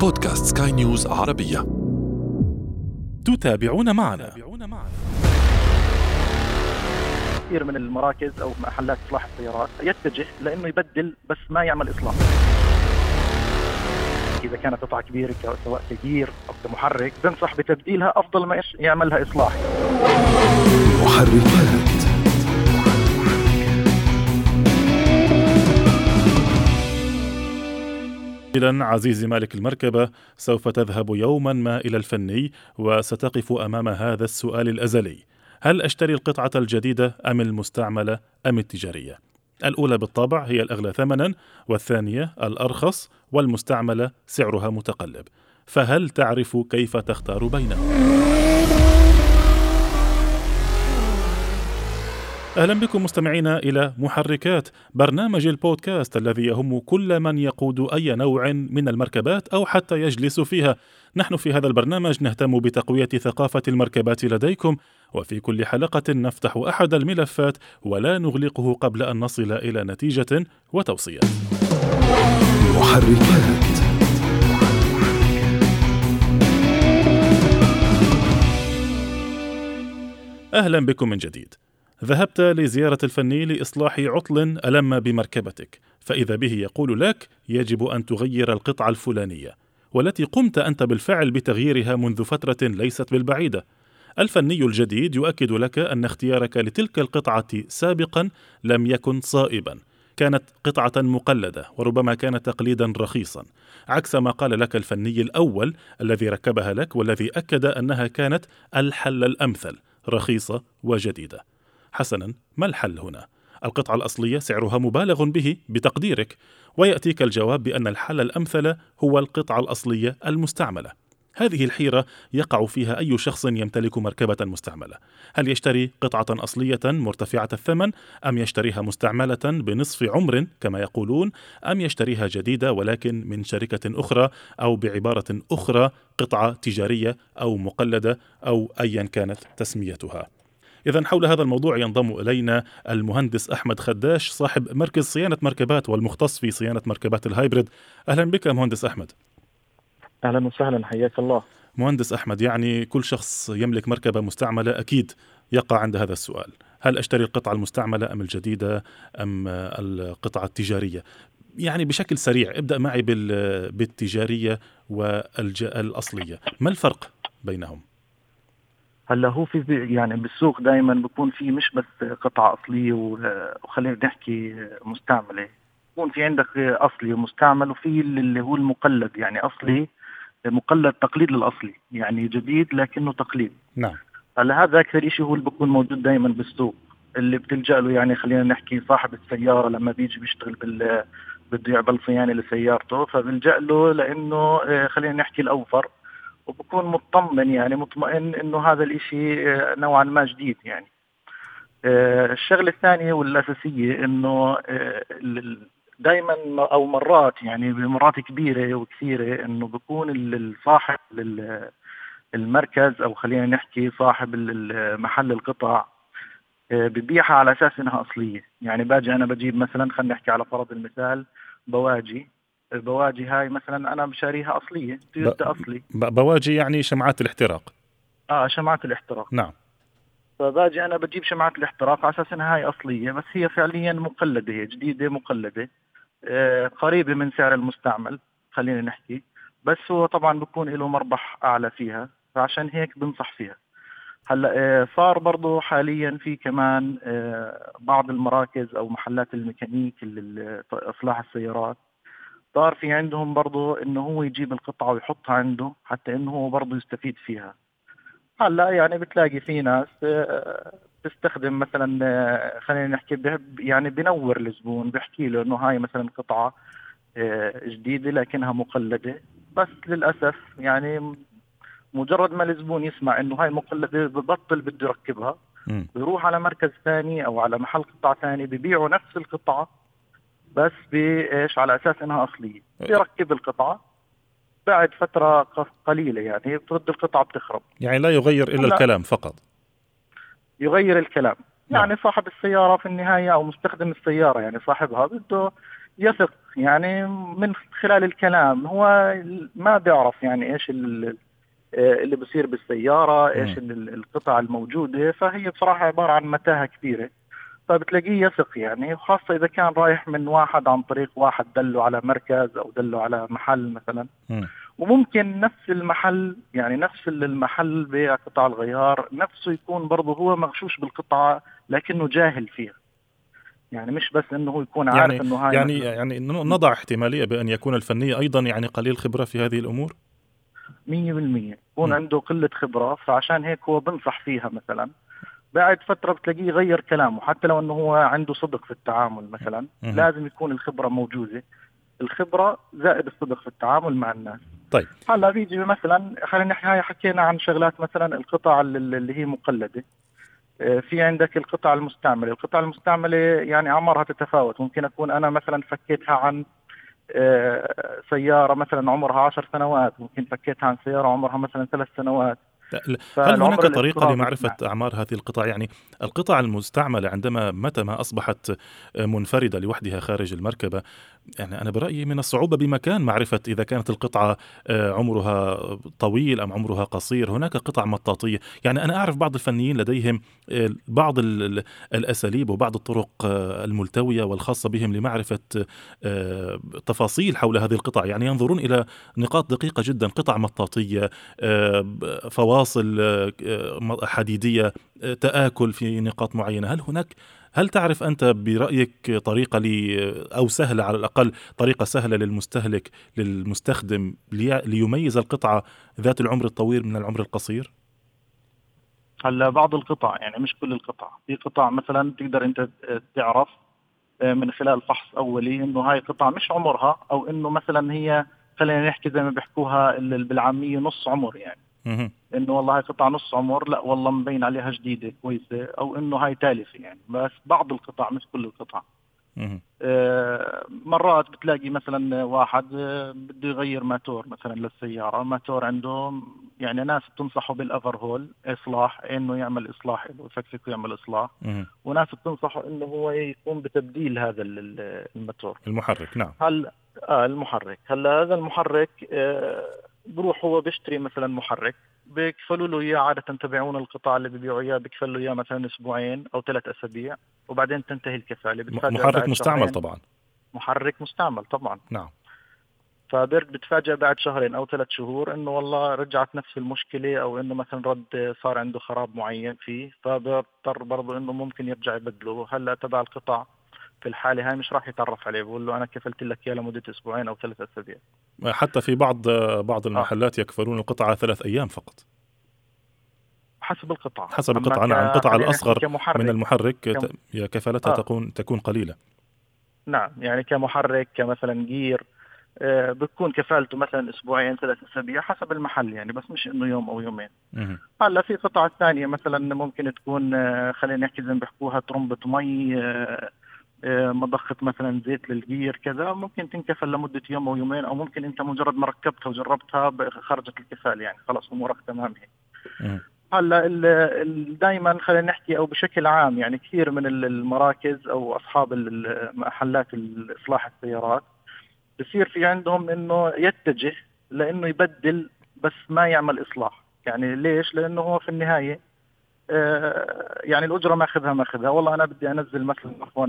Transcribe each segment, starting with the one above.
بودكاست سكاي نيوز عربية. تتابعون معنا. كثير من المراكز أو محلات إصلاح السيارات يتجه لأنه يبدل بس ما يعمل إصلاح. إذا كانت قطعه كبيره سواء كجير أو كمحرك بنصح بتبديلها أفضل ما يعملها إصلاح. محركات إذا عزيزي مالك المركبة سوف تذهب يوما ما إلى الفني وستقف أمام هذا السؤال الأزلي هل أشتري القطعة الجديدة أم المستعملة أم التجارية؟ الأولى بالطبع هي الأغلى ثمنا والثانية الأرخص والمستعملة سعرها متقلب فهل تعرف كيف تختار بينهم؟ أهلا بكم مستمعينا إلى محركات برنامج البودكاست الذي يهم كل من يقود أي نوع من المركبات أو حتى يجلس فيها. نحن في هذا البرنامج نهتم بتقوية ثقافة المركبات لديكم وفي كل حلقة نفتح أحد الملفات ولا نغلقه قبل أن نصل إلى نتيجة وتوصية. محركات أهلا بكم من جديد. ذهبت لزيارة الفني لإصلاح عطل ألم بمركبتك، فإذا به يقول لك يجب أن تغير القطعة الفلانية، والتي قمت أنت بالفعل بتغييرها منذ فترة ليست بالبعيدة. الفني الجديد يؤكد لك أن اختيارك لتلك القطعة سابقا لم يكن صائبا، كانت قطعة مقلدة وربما كان تقليدا رخيصا، عكس ما قال لك الفني الأول الذي ركبها لك والذي أكد أنها كانت الحل الأمثل، رخيصة وجديدة. حسنا ما الحل هنا؟ القطعة الأصلية سعرها مبالغ به بتقديرك ويأتيك الجواب بأن الحل الأمثل هو القطعة الأصلية المستعملة. هذه الحيرة يقع فيها أي شخص يمتلك مركبة مستعملة. هل يشتري قطعة أصلية مرتفعة الثمن أم يشتريها مستعملة بنصف عمر كما يقولون أم يشتريها جديدة ولكن من شركة أخرى أو بعبارة أخرى قطعة تجارية أو مقلدة أو أيا كانت تسميتها؟ إذا حول هذا الموضوع ينضم إلينا المهندس أحمد خداش صاحب مركز صيانة مركبات والمختص في صيانة مركبات الهايبريد. أهلا بك مهندس أحمد. أهلا وسهلا حياك الله. مهندس أحمد يعني كل شخص يملك مركبة مستعملة أكيد يقع عند هذا السؤال. هل أشتري القطعة المستعملة أم الجديدة أم القطعة التجارية؟ يعني بشكل سريع ابدأ معي بالتجارية والأصلية ما الفرق بينهم؟ هلا هو في يعني بالسوق دائما بكون في مش بس قطعة أصلية وخلينا نحكي مستعملة بكون في عندك أصلي ومستعمل وفي اللي هو المقلد يعني أصلي مقلد تقليد للأصلي يعني جديد لكنه تقليد. نعم. هلا هذا أكثر شيء هو اللي بكون موجود دائما بالسوق اللي بتلجأ له يعني خلينا نحكي صاحب السيارة لما بيجي بيشتغل بال بده يعمل صيانة لسيارته فبيلجا له لأنه خلينا نحكي الأوفر. وبكون مطمن يعني مطمئن إنه هذا الإشي آه، نوعا ما جديد يعني. آه، الشغلة الثانية والأساسية إنه آه، دائما أو مرات يعني بمرات كبيرة وكثيرة إنه بكون الصاحب المركز أو خلينا نحكي صاحب محل القطع ببيعها على أساس إنها أصلية. يعني باجي أنا بجيب مثلا خلينا نحكي على فرض المثال بواجي. البواجي هاي مثلا أنا مشاريها أصلية تويوتا أصلي. بواجي يعني شمعات الاحتراق. آه شمعات الاحتراق. نعم. فباجي أنا بجيب شمعات الاحتراق على أساس انها هاي أصلية بس هي فعليا مقلدة هي جديدة مقلدة. آه قريبة من سعر المستعمل خلينا نحكي. بس هو طبعا بكون له مربح أعلى فيها فعشان هيك بنصح فيها. هلأ آه صار برضه حاليا في كمان آه بعض المراكز أو محلات الميكانيك إصلاح السيارات. صار في عندهم برضه انه هو يجيب القطعة ويحطها عنده حتى انه هو برضه يستفيد فيها. هلا يعني بتلاقي في ناس آه، بتستخدم مثلا آه، خلينا نحكي يعني بنور الزبون بيحكي له إنه هاي مثلا قطعة آه، جديدة لكنها مقلدة. بس للأسف يعني مجرد ما الزبون يسمع إنه هاي مقلدة ببطل بده يركبها. بيروح على مركز ثاني أو على محل قطع ثاني ببيعوا نفس القطعة. بس بإيش؟ على أساس إنها أصلية. بيركب القطعة. بعد فترة قليلة يعني بترد القطعة بتخرب. يعني لا يغير إلا الكلام فقط. يغير الكلام. نعم. يعني صاحب السيارة في النهاية أو مستخدم السيارة يعني صاحبها بده يثق يعني من خلال الكلام. هو ما بيعرف يعني إيش اللي بصير بالسيارة إيش القطع الموجودة. فهي بصراحة عبارة عن متاهة كبيرة. فبتلاقيه يثق يعني وخاصة إذا كان رايح من واحد عن طريق واحد دله على مركز أو دله على محل مثلا. م. وممكن نفس المحل يعني نفس المحل بيع قطع الغيار نفسه يكون برضه هو مغشوش بالقطعة لكنه جاهل فيها. يعني مش بس إنه هو يكون عارف يعني إنه هاي يعني يعني نضع احتمالية بأن يكون الفني أيضا يعني قليل خبرة في هذه الأمور؟ 100% يكون عنده قلة خبرة فعشان هيك هو بنصح فيها مثلا. بعد فترة بتلاقيه غير كلامه حتى لو إنه هو عنده صدق في التعامل مثلا مم. لازم يكون الخبرة موجودة. الخبرة زائد الصدق في التعامل مع الناس. طيب. هلأ بيجي مثلا خلينا نحكي حكينا عن شغلات مثلا القطع اللي هي مقلدة. آه، في عندك القطع المستعملة، القطع المستعملة يعني أعمارها تتفاوت، ممكن أكون أنا مثلا فكيتها عن آه، سيارة مثلا عمرها 10 سنوات، ممكن فكيتها عن سيارة عمرها مثلا ثلاث سنوات، هل هناك طريقة لمعرفة أعمار هذه القطع يعني القطع المستعملة عندما متى ما أصبحت منفردة لوحدها خارج المركبة يعني أنا برأيي من الصعوبة بمكان معرفة إذا كانت القطعة آه، عمرها طويل أم عمرها قصير. هناك قطع مطاطية. يعني أنا أعرف بعض الفنيين لديهم آه، بعض الأساليب وبعض الطرق آه، الملتوية والخاصة بهم لمعرفة تفاصيل حول هذه القطع. يعني ينظرون إلى نقاط دقيقة جدا قطع مطاطية فواصل حديدية تآكل في نقاط معينة. هل هناك هل تعرف أنت برأيك طريقة لي أو سهلة على الأقل طريقة سهلة للمستهلك للمستخدم ليميز القطعة ذات العمر الطويل من العمر القصير؟ هلا بعض القطع يعني مش كل القطع. في قطع مثلا تقدر أنت تعرف آه، من خلال فحص أولي إنه هاي قطع مش عمرها أو إنه مثلا هي خلينا نحكي زي ما بيحكوها بالعامية نص عمر يعني. إنه والله هاي قطع نص عمر لا والله مبين عليها جديدة كويسة أو إنه هاي تالفة يعني. بس بعض القطع مش كل القطع. آه مرات بتلاقي مثلا واحد آه بده يغير ماتور مثلا للسيارة ماتور عنده يعني ناس بتنصحه بال overhaul إصلاح إنه يعمل إصلاح له يفكفك ويعمل إصلاح. وناس بتنصحه إنه هو يقوم بتبديل هذا الماتور. المحرك نعم. هل آه المحرك. هلا هذا المحرك آه بروح هو بيشتري مثلا محرك بيكفلوا له إياه عادة تبعون القطاع اللي ببيعوا إياه بيكفلوا له إياه مثلا أسبوعين أو ثلاث أسابيع وبعدين تنتهي الكفالة. محرك مستعمل طبعا. محرك مستعمل طبعا. نعم. فبرد بتفاجئ بعد شهرين أو ثلاث شهور إنه والله رجعت نفس المشكلة أو إنه مثلا رد صار عنده خراب معين فيه فبضطر برضه إنه ممكن يرجع يبدله. هلأ تبع القطع في الحالة هاي مش راح يتعرف عليه بقول له أنا كفلت لك إياه لمدة أسبوعين أو ثلاث أسابيع حتى في بعض بعض آه. المحلات. يكفلون القطعة ثلاث أيام فقط حسب القطعة حسب القطعة نعم القطعة الأصغر كمحرك. من المحرك كم... كفالتها آه. تكون تكون قليلة نعم يعني كمحرك كمثلا جير آه بتكون كفالته مثلا أسبوعين ثلاث أسابيع حسب المحل يعني بس مش إنه يوم أو يومين هلأ في قطع ثانية مثلا ممكن تكون آه خلينا نحكي زي ما بيحكوها ترمبه مي آه آه، مضخة مثلا زيت للجير كذا ممكن تنكفل لمدة يوم أو يومين أو ممكن أنت مجرد ما ركبتها وجربتها خرجت الكفال يعني خلاص أمورك تمام هيك. هلا دائما خلينا نحكي أو بشكل عام يعني كثير من المراكز أو أصحاب المحلات اصلاح السيارات بصير في عندهم إنه يتجه لإنه يبدل بس ما يعمل إصلاح. يعني ليش؟ لأنه هو في النهاية يعني الأجرة ماخذها ماخذها والله أنا بدي أنزل مثلا عفوا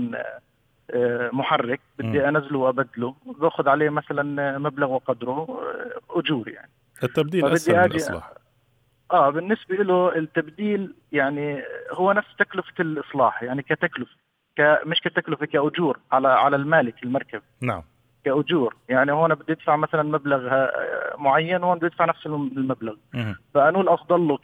آه، محرك بدي أنزله وأبدله. باخذ عليه مثلا مبلغ وقدره آه، أجور يعني. التبديل أسهل من الاصلاح آه بالنسبة له التبديل يعني هو نفس تكلفة الإصلاح يعني كتكلفة ك مش كتكلفة كأجور على على المالك المركب. نعم. كأجور. يعني هون بدي أدفع مثلا مبلغ آه، معين وهون بدي ادفع نفس المبلغ. فانه الأفضل له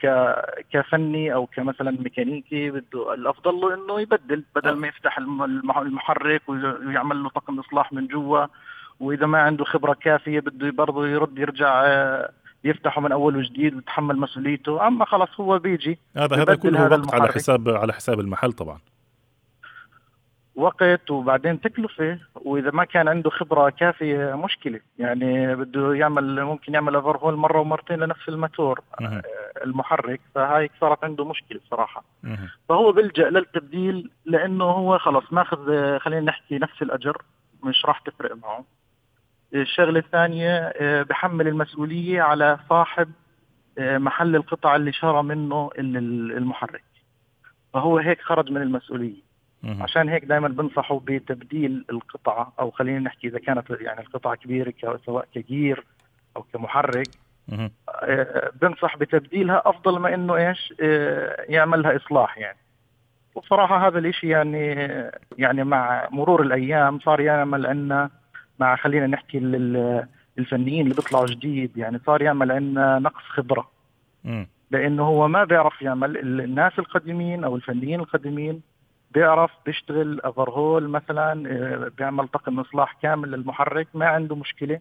كفني أو كمثلا ميكانيكي بده الأفضل له إنه يبدل بدل ما يفتح المحرك ويعمل له طقم إصلاح من جوا. وإذا ما عنده خبرة كافية بده برضه يرد يرجع آه، يفتحه من أول وجديد ويتحمل مسؤوليته. أما خلص هو بيجي هذا هذا كله وقت على حساب على حساب المحل طبعا. وقت وبعدين تكلفة وإذا ما كان عنده خبرة كافية مشكلة. يعني بده يعمل ممكن يعمل overhaul مرة ومرتين لنفس الماتور آه، المحرك. فهاي صارت عنده مشكلة صراحة. فهو بيلجأ للتبديل لأنه هو خلص ماخذ خلينا نحكي نفس الأجر مش راح تفرق معه. الشغلة الثانية آه، بحمل المسؤولية على صاحب آه، محل القطع اللي شرى منه المحرك. فهو هيك خرج من المسؤولية. عشان هيك دائما بنصحوا بتبديل القطعة أو خلينا نحكي إذا كانت يعني القطعة كبيرة سواء كجير أو كمحرك. آه، بنصح بتبديلها أفضل ما إنه إيش يعمل لها إصلاح يعني. وبصراحة هذا الإشي يعني يعني مع مرور الأيام صار يعمل عندنا مع خلينا نحكي الفنيين اللي بيطلعوا جديد يعني صار يعمل عندنا نقص خبرة. لأنه هو ما بيعرف يعمل الناس القديمين أو الفنيين القديمين بيعرف بيشتغل افرهول مثلا آه، بيعمل طقم اصلاح كامل للمحرك ما عنده مشكلة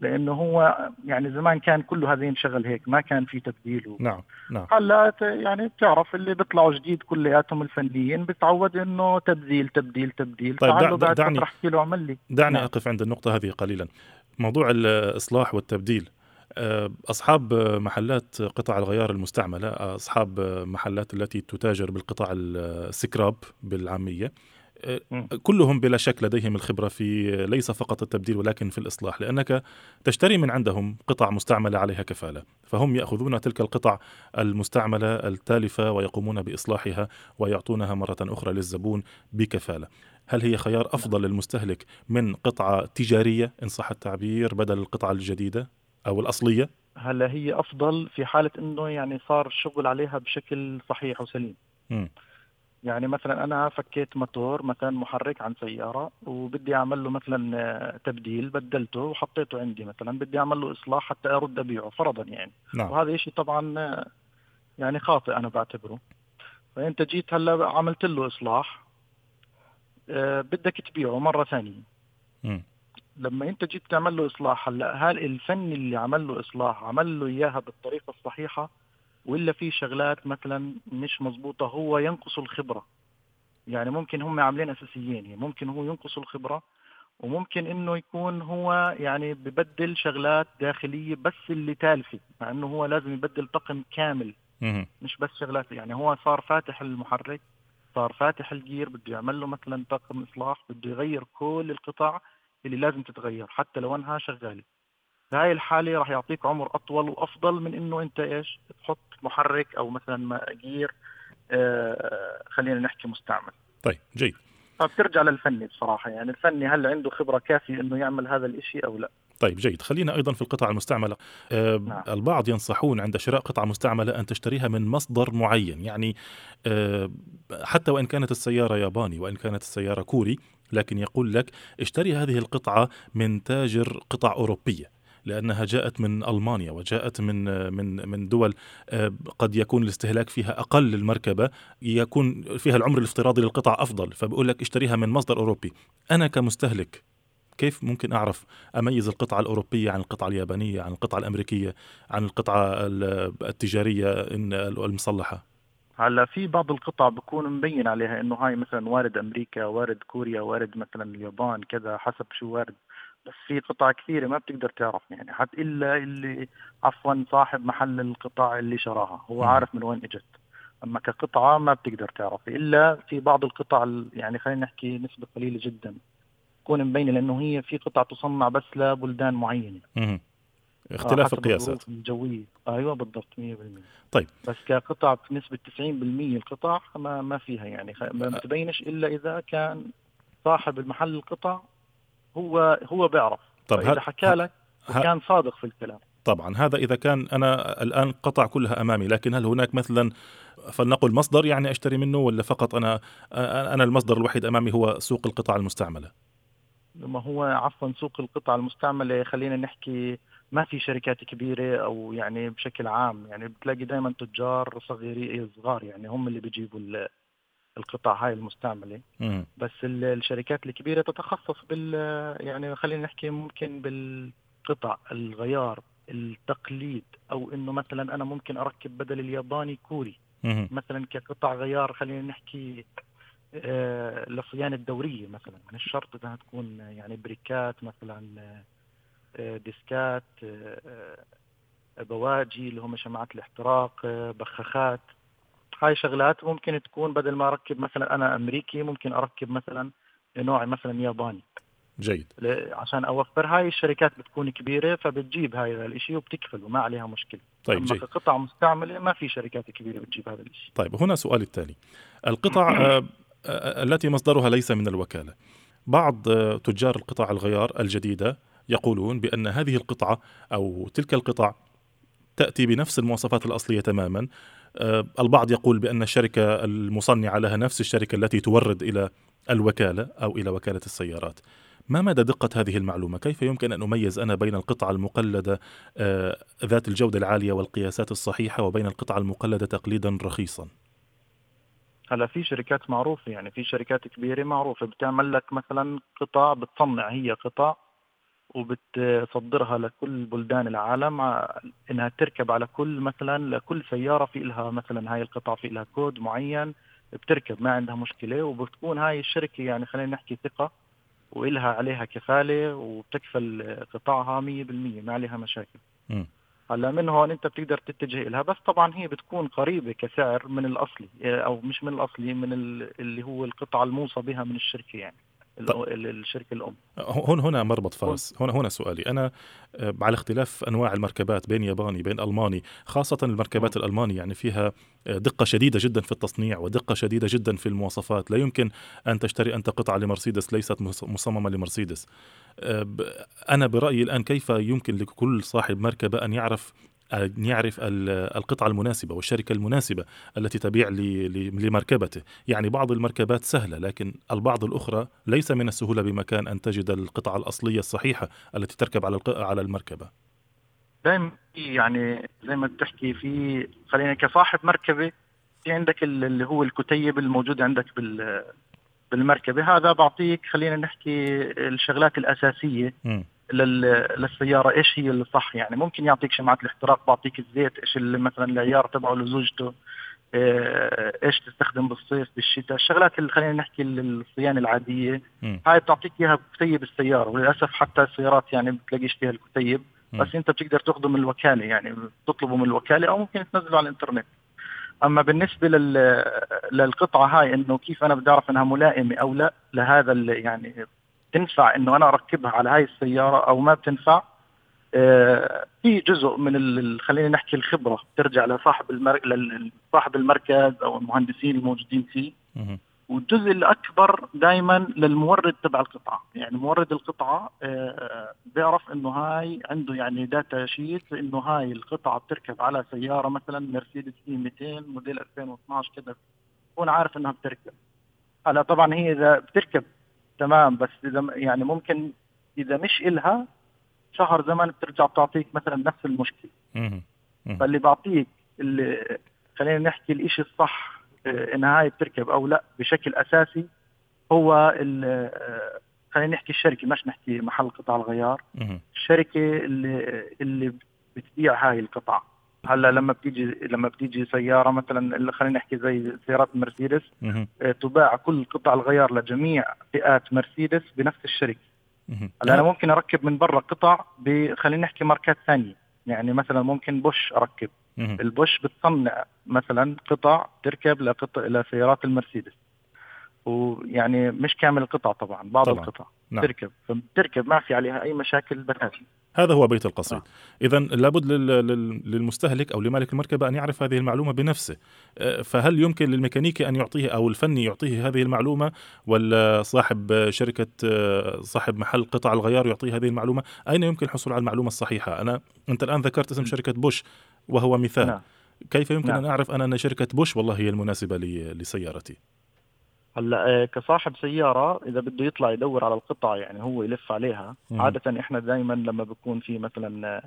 لأنه هو يعني زمان كان كله هذا ينشغل هيك ما كان في تبديل نعم نعم. هلا يعني بتعرف اللي بيطلعوا جديد كلياتهم الفنيين بتعود إنه تبديل تبديل تبديل. طيب دع بعد دعني احكي له اعمل لي. دعني نعم. أقف عند النقطة هذه قليلا. موضوع الإصلاح والتبديل آه، أصحاب محلات قطع الغيار المستعملة أصحاب محلات التي تتاجر بالقطع السكراب بالعامية كلهم بلا شك لديهم الخبرة في ليس فقط التبديل ولكن في الإصلاح لأنك تشتري من عندهم قطع مستعملة عليها كفالة فهم يأخذون تلك القطع المستعملة التالفة ويقومون بإصلاحها ويعطونها مرة أخرى للزبون بكفالة. هل هي خيار أفضل للمستهلك من قطعة تجارية إن صح التعبير بدل القطعة الجديدة؟ أو الأصلية؟ هلا هي أفضل في حالة أنه يعني صار الشغل عليها بشكل صحيح وسليم م. يعني مثلا أنا فكيت موتور مثلا محرك عن سيارة وبدي أعمل له مثلا آه، تبديل بدلته وحطيته عندي مثلا بدي أعمل له إصلاح حتى أرد أبيعه فرضا يعني نعم. وهذا شيء طبعا آه، يعني خاطئ أنا بعتبره فأنت جيت هلا عملت له إصلاح آه، بدك تبيعه مرة ثانية م. لما انت جيت تعمل له اصلاح هلا هل الفني اللي عمل له اصلاح عمل له اياها بالطريقة الصحيحة؟ ولا في شغلات مثلا مش مزبوطة هو ينقص الخبرة؟ يعني ممكن هم عاملين أساسيين يعني ممكن هو ينقص الخبرة وممكن إنه يكون هو يعني ببدل شغلات داخلية بس اللي تالفة مع إنه هو لازم يبدل طقم كامل مش بس شغلات. يعني هو صار فاتح المحرك صار فاتح الجير بده يعمل له مثلا طقم إصلاح بده يغير كل القطع اللي لازم تتغير حتى لو أنها شغالة. بهاي الحالة راح يعطيك عمر أطول وأفضل من إنه أنت إيش؟ تحط محرك أو مثلا جير آه خلينا نحكي مستعمل. طيب جيد. فبترجع للفني بصراحة. يعني الفني هل عنده خبرة كافية إنه يعمل هذا الإشي أو لا؟ طيب جيد. خلينا أيضا في القطع المستعملة. آه نعم. البعض ينصحون عند شراء قطعه مستعملة أن تشتريها من مصدر معين. يعني آه حتى وإن كانت السيارة ياباني وإن كانت السيارة كوري لكن يقول لك اشتري هذه القطعة من تاجر قطع أوروبية لأنها جاءت من ألمانيا وجاءت من من من دول آه، قد يكون الاستهلاك فيها أقل للمركبة يكون فيها العمر الافتراضي للقطع أفضل فبقول لك اشتريها من مصدر أوروبي. أنا كمستهلك كيف ممكن أعرف أميز القطعة الأوروبية عن القطعة اليابانية عن القطعة الأمريكية عن القطعة التجارية المصلحة؟ هلا في بعض القطع بكون مبين عليها إنه هاي مثلا وارد أمريكا وارد كوريا وارد مثلا اليابان كذا حسب شو وارد. بس في قطع كثيرة ما بتقدر تعرف يعني حتى إلا اللي عفوا صاحب محل القطع اللي شراها. هو م. عارف من وين إجت. أما كقطعة ما بتقدر تعرف إلا في بعض القطع يعني خلينا نحكي نسبة قليلة جدا. تكون مبينة لأنه هي في قطع تصنع بس لبلدان معينة. م. اختلاف القياسات. الجوية. أيوه بالضبط 100% طيب. بس كقطع بنسبة 90% القطع ما ما فيها يعني. ما بتبينش إلا إذا كان صاحب المحل القطع هو هو بيعرف. طب اذا حكى لك كان صادق في الكلام. طبعا هذا إذا كان أنا الآن قطع كلها أمامي لكن هل هناك مثلا فلنقل مصدر يعني أشتري منه ولا فقط أنا أنا المصدر الوحيد أمامي هو سوق القطع المستعملة؟ ما هو عفوا سوق القطع المستعملة خلينا نحكي ما في شركات كبيرة أو يعني بشكل عام يعني بتلاقي دائما تجار صغيرين صغار يعني هم اللي بيجيبوا القطع هاي المستعملة مم. بس الشركات الكبيرة تتخصص بال يعني خلينا نحكي ممكن بالقطع الغيار التقليد أو إنه مثلا أنا ممكن أركب بدل الياباني كوري مم. مثلا كقطع غيار خلينا نحكي آه للصيانه الدوريه مثلا مش شرط إنها تكون يعني بريكات مثلا آه ديسكات آه بواجي اللي هم شماعات الاحتراق آه بخاخات. هاي شغلات ممكن تكون بدل ما أركب مثلا أنا أمريكي ممكن أركب مثلا نوع مثلا ياباني. جيد. عشان أوفر. هاي الشركات بتكون كبيرة فبتجيب هاي الشيء وبتكفل وما عليها مشكلة. طيب أما جيد. كقطع مستعملة ما في شركات كبيرة بتجيب هذا الشيء طيب هنا سؤالي التالي. القطع آه، آه، التي مصدرها ليس من الوكالة. بعض آه، تجار القطع الغيار الجديدة يقولون بأن هذه القطعة أو تلك القطع تأتي بنفس المواصفات الأصلية تماما آه، البعض يقول بأن الشركة المصنعة لها نفس الشركة التي تورد إلى الوكالة أو إلى وكالة السيارات ما مدى دقة هذه المعلومة؟ كيف يمكن أن أميز أنا بين القطعة المقلدة آه، ذات الجودة العالية والقياسات الصحيحة وبين القطعة المقلدة تقليدا رخيصا؟ هلا في شركات معروفة يعني في شركات كبيرة معروفة بتعمل لك مثلا قطع بتصنع هي قطع وبتصدرها لكل بلدان العالم ع- إنها تركب على كل مثلا لكل سيارة في لها مثلا هاي القطع في لها كود معين بتركب ما عندها مشكلة. وبتكون هاي الشركة يعني خلينا نحكي ثقة وإلها عليها كفالة وبتكفل قطعها 100% ما عليها مشاكل. هلأ من هون أنت بتقدر تتجه لها بس طبعا هي بتكون قريبة كسعر من الأصلي أو مش من الأصلي من ال- اللي هو القطعه الموصى بها من الشركة يعني. الشركة الأم. هنا هنا مربط فرس هنا هنا سؤالي. أنا آه، على اختلاف أنواع المركبات بين ياباني بين ألماني خاصة المركبات الألماني يعني فيها آه، دقة شديدة جدا في التصنيع ودقة شديدة جدا في المواصفات. لا يمكن أن تشتري أنت قطعة لمرسيدس ليست مص- مصممة لمرسيدس. آه، أنا برأيي الآن كيف يمكن لكل صاحب مركبة أن يعرف أن يعرف ال- القطعة المناسبة والشركة المناسبة التي تبيع لمركبته. يعني بعض المركبات سهلة لكن البعض الأخرى ليس من السهولة بمكان أن تجد القطعة الأصلية الصحيحة التي تركب على على المركبة. دائما يعني زي ما بتحكي في خلينا كصاحب مركبة في عندك ال- اللي هو الكتيب الموجود عندك بال بالمركبة. هذا بعطيك خلينا نحكي الشغلات الأساسية. مم. لل- للسيارة إيش هي الصح يعني ممكن يعطيك شمعات الاحتراق بعطيك الزيت إيش اللي مثلا العيار تبعه لزوجته آه، إيش تستخدم بالصيف بالشتاء الشغلات اللي خلينا نحكي ال- الصيانه العادية مم. هاي بتعطيك إياها بكتيب السيارة وللأسف حتى السيارات يعني بتلاقيش فيها الكتيب مم. بس أنت بتقدر تاخذه من الوكالة يعني بتطلبه من الوكالة أو ممكن تنزله على الإنترنت أما بالنسبة لل للقطعة هاي إنه كيف أنا بدي أعرف إنها ملائمة أو لا لهذا يعني تنفع إنه أنا أركبها على هاي السيارة أو ما بتنفع؟ آه، في جزء من خلينا نحكي الخبرة ترجع لصاحب المر... لصاحب المركز أو المهندسين الموجودين فيه. والجزء الأكبر دائما للمورد تبع القطعة. يعني مورد القطعة آه، بيعرف إنه هاي عنده يعني data sheet إنه هاي القطعة بتركب على سيارة مثلا مرسيدس E 200 موديل 2012 كذا بكون عارف إنها بتركب. هلا طبعا هي إذا بتركب تمام بس إذا يعني ممكن إذا مش إلها شهر زمن بترجع بتعطيك مثلا نفس المشكلة. فاللي بعطيك اللي خلينا نحكي الإشي الصح آه، انها هاي بتركب أو لأ بشكل أساسي هو آه، خلينا نحكي الشركة مش نحكي محل قطع الغيار. الشركة اللي اللي بتبيع هاي القطع هلا لما بتيجي لما بتيجي سيارة مثلا اللي خلينا نحكي زي سيارات مرسيدس. آه، تباع كل قطع الغيار لجميع فئات مرسيدس بنفس الشركة. هلا أنا ممكن أركب من برا قطع خلينا نحكي ماركات ثانية يعني مثلا ممكن بوش أركب. البوش بتصنع مثلا قطع تركب لقطع لسيارات المرسيدس ويعني مش كامل القطع طبعا بعض طبعاً. القطع نعم. تركب فبتركب ما في عليها أي مشاكل بتاتا هذا هو بيت القصيد آه. اذا لابد لل- لل- للمستهلك أو لمالك المركبة أن يعرف هذه المعلومة بنفسه. آه، فهل يمكن للميكانيكي أن يعطيه أو الفني يعطيه هذه المعلومة؟ ولا صاحب شركة آه، صاحب محل قطع الغيار يعطيه هذه المعلومة؟ أين يمكن الحصول على المعلومة الصحيحة؟ أنا أنت الآن ذكرت اسم. شركة بوش وهو مثال. نعم. كيف يمكن نعم. ان أعرف أنا أن شركة بوش والله هي المناسبة لي- لسيارتي؟ هلأ آه، كصاحب سيارة إذا بده يطلع يدور على القطع يعني هو يلف عليها مم. عادة إحنا دائما لما بكون في مثلا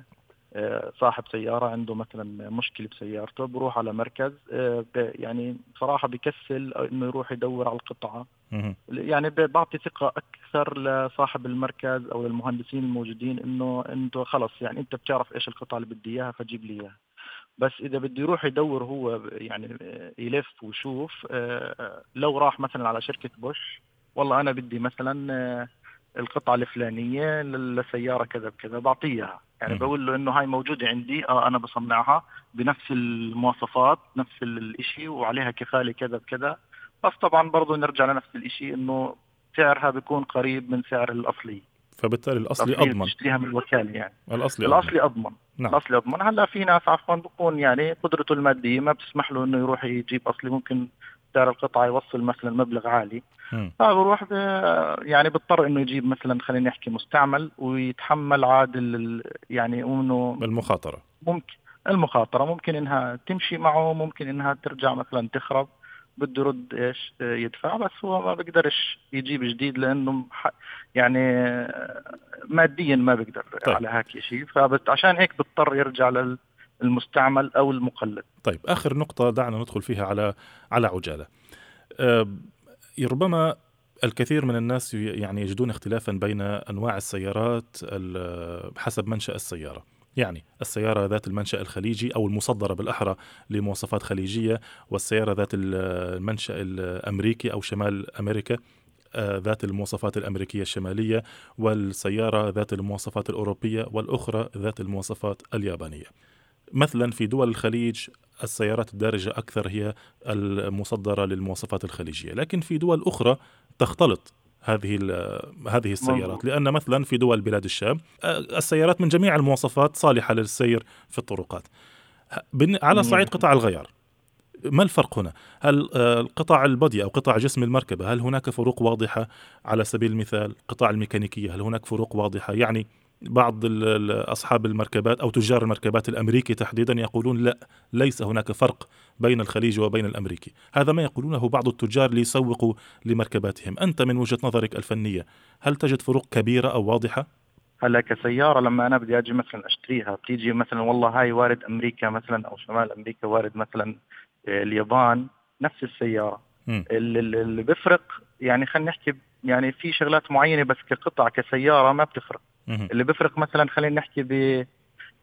آه، صاحب سيارة عنده مثلا مشكلة بسيارته بروح على مركز آه، يعني صراحة بكسل إنه يروح يدور على القطعة مهم. يعني بعطي ثقة أكثر لصاحب المركز أو للمهندسين الموجودين إنه أنتوا خلص يعني أنت بتعرف إيش القطعة اللي بدي إياها فجيب لي إياها بس إذا بده يروح يدور هو يعني آه، يلف ويشوف آه، لو راح مثلا على شركة بوش والله أنا بدي مثلا آه، القطعة الفلانية لل- للسيارة كذا بكذا بعطيه إياها يعني. بقول له إنه هاي موجودة عندي آه أنا بصنعها بنفس المواصفات نفس الإشي وعليها كفالة كذا بكذا. بس طبعا برضه نرجع لنفس الإشي إنه سعرها بيكون قريب من سعر الأصلي. فبالتالي الاصلي أضمن. تشتريها من الوكالة يعني. الاصلي الاصلي أضمن, أضمن. نعم. الاصلي أضمن. هلا في ناس عفوا بكون يعني قدرته المادية ما بتسمح له إنه يروح يجيب أصلي. ممكن سعر القطعه يوصل مثلا مبلغ عالي. فبروح يعني بيضطر إنه يجيب مثلا خلينا نحكي مستعمل ويتحمل عاد يعني إنه المخاطرة. ممكن المخاطرة. ممكن إنها تمشي معه ممكن إنها ترجع مثلا تخرب. بده يرد إيش يدفع بس هو ما بيقدرش يجيب جديد لأنه يعني ماديا ما بيقدر طيب. على هيك شيء فعشان هيك بيضطر يرجع للمستعمل أو المقلد. طيب آخر نقطة دعنا ندخل فيها على على عجالة. أه ربما الكثير من الناس يعني يجدون اختلافا بين أنواع السيارات حسب منشأ السيارة. يعني السيارة ذات المنشأ الخليجي أو المصدرة بالأحرى لمواصفات خليجية والسيارة ذات المنشأ الأمريكي أو شمال أمريكا آه، ذات المواصفات الأمريكية الشمالية والسيارة ذات المواصفات الأوروبية والأخرى ذات المواصفات اليابانية. مثلا في دول الخليج السيارات الدارجة أكثر هي المصدرة للمواصفات الخليجية لكن في دول أخرى تختلط هذه هذه السيارات. لأن مثلا في دول بلاد الشام السيارات من جميع المواصفات صالحة للسير في الطرقات. على صعيد قطع الغيار. ما الفرق هنا؟ هل آه، قطع البودي أو قطع جسم المركبة هل هناك فروق واضحة؟ على سبيل المثال قطع الميكانيكية هل هناك فروق واضحة؟ يعني بعض أصحاب المركبات أو تجار المركبات الأمريكي تحديدا يقولون لا ليس هناك فرق بين الخليج وبين الأمريكي، هذا ما يقولونه بعض التجار ليسوقوا لمركباتهم، أنت من وجهة نظرك الفنية هل تجد فروق كبيرة أو واضحة؟ هلا كسياره لما أنا بدي أجي مثلا أشتريها بتيجي مثلا والله هاي وارد أمريكا مثلا أو شمال أمريكا وارد مثلا آه، اليابان نفس السيارة. اللي, اللي بيفرق يعني خلينا نحكي يعني في شغلات معينة بس كقطع كسيارة ما بتفرق. اللي بيفرق مثلا خلينا نحكي ب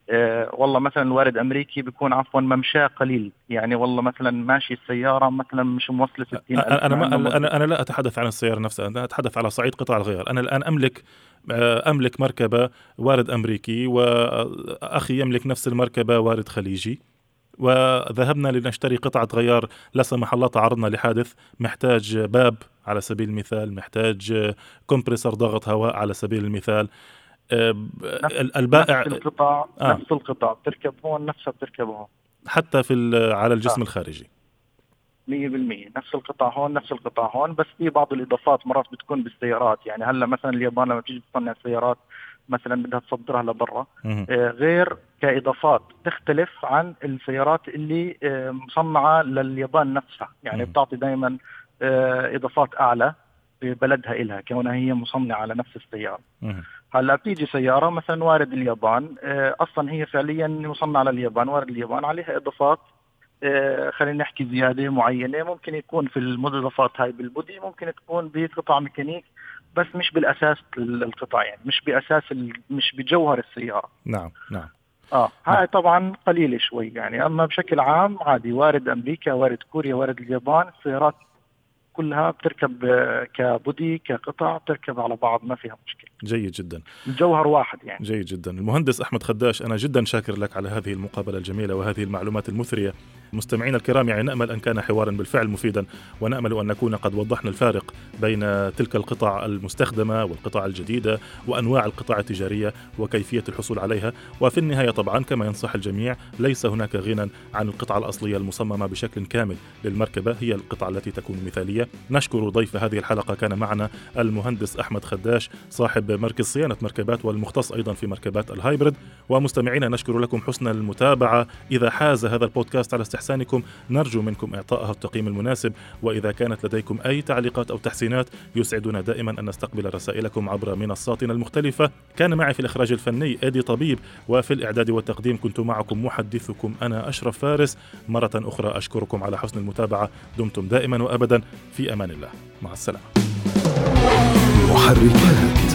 آه والله مثلا الوارد أمريكي بيكون عفوا ممشاه قليل. يعني والله مثلا ماشي السيارة مثلا مش موصلة 60 أنا ما أنا أنا لا أتحدث عن السيارة نفسها أنا أتحدث على صعيد قطع الغيار. أنا الآن أملك آه أملك مركبة وارد أمريكي وأخي يملك نفس المركبة وارد خليجي. وذهبنا لنشتري قطعة غيار لا سمح الله تعرضنا لحادث. محتاج باب على سبيل المثال محتاج كومبريسر ضغط هواء على سبيل المثال. البائع نفس القطع آه. نفس القطع بتركب هون نفسها بتركب هون حتى في على الجسم آه. الخارجي. 100% نفس القطع هون نفس القطع هون. بس في بعض الإضافات مرات بتكون بالسيارات. يعني هلأ مثلا اليابان لما تيجي تصنع سيارات مثلا بدها تصدرها لبرا آه غير كإضافات تختلف عن السيارات اللي آه مصنعة لليابان نفسها. يعني بتعطي دائما آه إضافات أعلى. ببلدها إلها كونها هي مصنعة على نفس السيارة. هلأ بتيجي سيارة مثلا وارد اليابان آه، أصلا هي فعليا مصنعة لليابان وارد اليابان عليها إضافات آه، خلينا نحكي زيادة معينة. ممكن يكون في المضافات هاي بالبودي ممكن تكون بقطع ميكانيك بس مش بالأساس القطع يعني مش بأساس مش بجوهر السيارة. نعم نعم. آه هاي نعم. طبعا قليلة شوي يعني. أما بشكل عام عادي وارد أمريكا وارد كوريا وارد اليابان السيارات كلها بتركب كبودي كقطع بتركب على بعض ما فيها مشكلة. جيد جدا. الجوهر واحد يعني. جيد جدا. المهندس أحمد خداش أنا جدا شاكر لك على هذه المقابلة الجميلة وهذه المعلومات المثرية. مستمعينا الكرام يعني نأمل أن كان حوارا بالفعل مفيدا ونأمل أن نكون قد وضحنا الفارق بين تلك القطع المستخدمة والقطع الجديدة وأنواع القطع التجارية وكيفية الحصول عليها. وفي النهاية طبعا كما ينصح الجميع ليس هناك غنى عن القطعه الأصلية المصممة بشكل كامل للمركبة هي القطعه التي تكون مثالية. نشكر ضيف هذه الحلقة كان معنا المهندس أحمد خداش صاحب مركز صيانة مركبات والمختص أيضا في مركبات الهايبرد ومستمعينا نشكر لكم حسن المتابعة. إذا حاز هذا البودكاست على استحسانكم نرجو منكم إعطائها التقييم المناسب وإذا كانت لديكم أي تعليقات أو تحسينات يسعدنا دائما أن نستقبل رسائلكم عبر منصاتنا المختلفة. كان معي في الإخراج الفني إيدي طبيب وفي الإعداد والتقديم كنت معكم محدثكم أنا أشرف فارس. مرة أخرى أشكركم على حسن المتابعة. دمتم دائما وأبدا. في أمان الله. مع السلامة. محركات.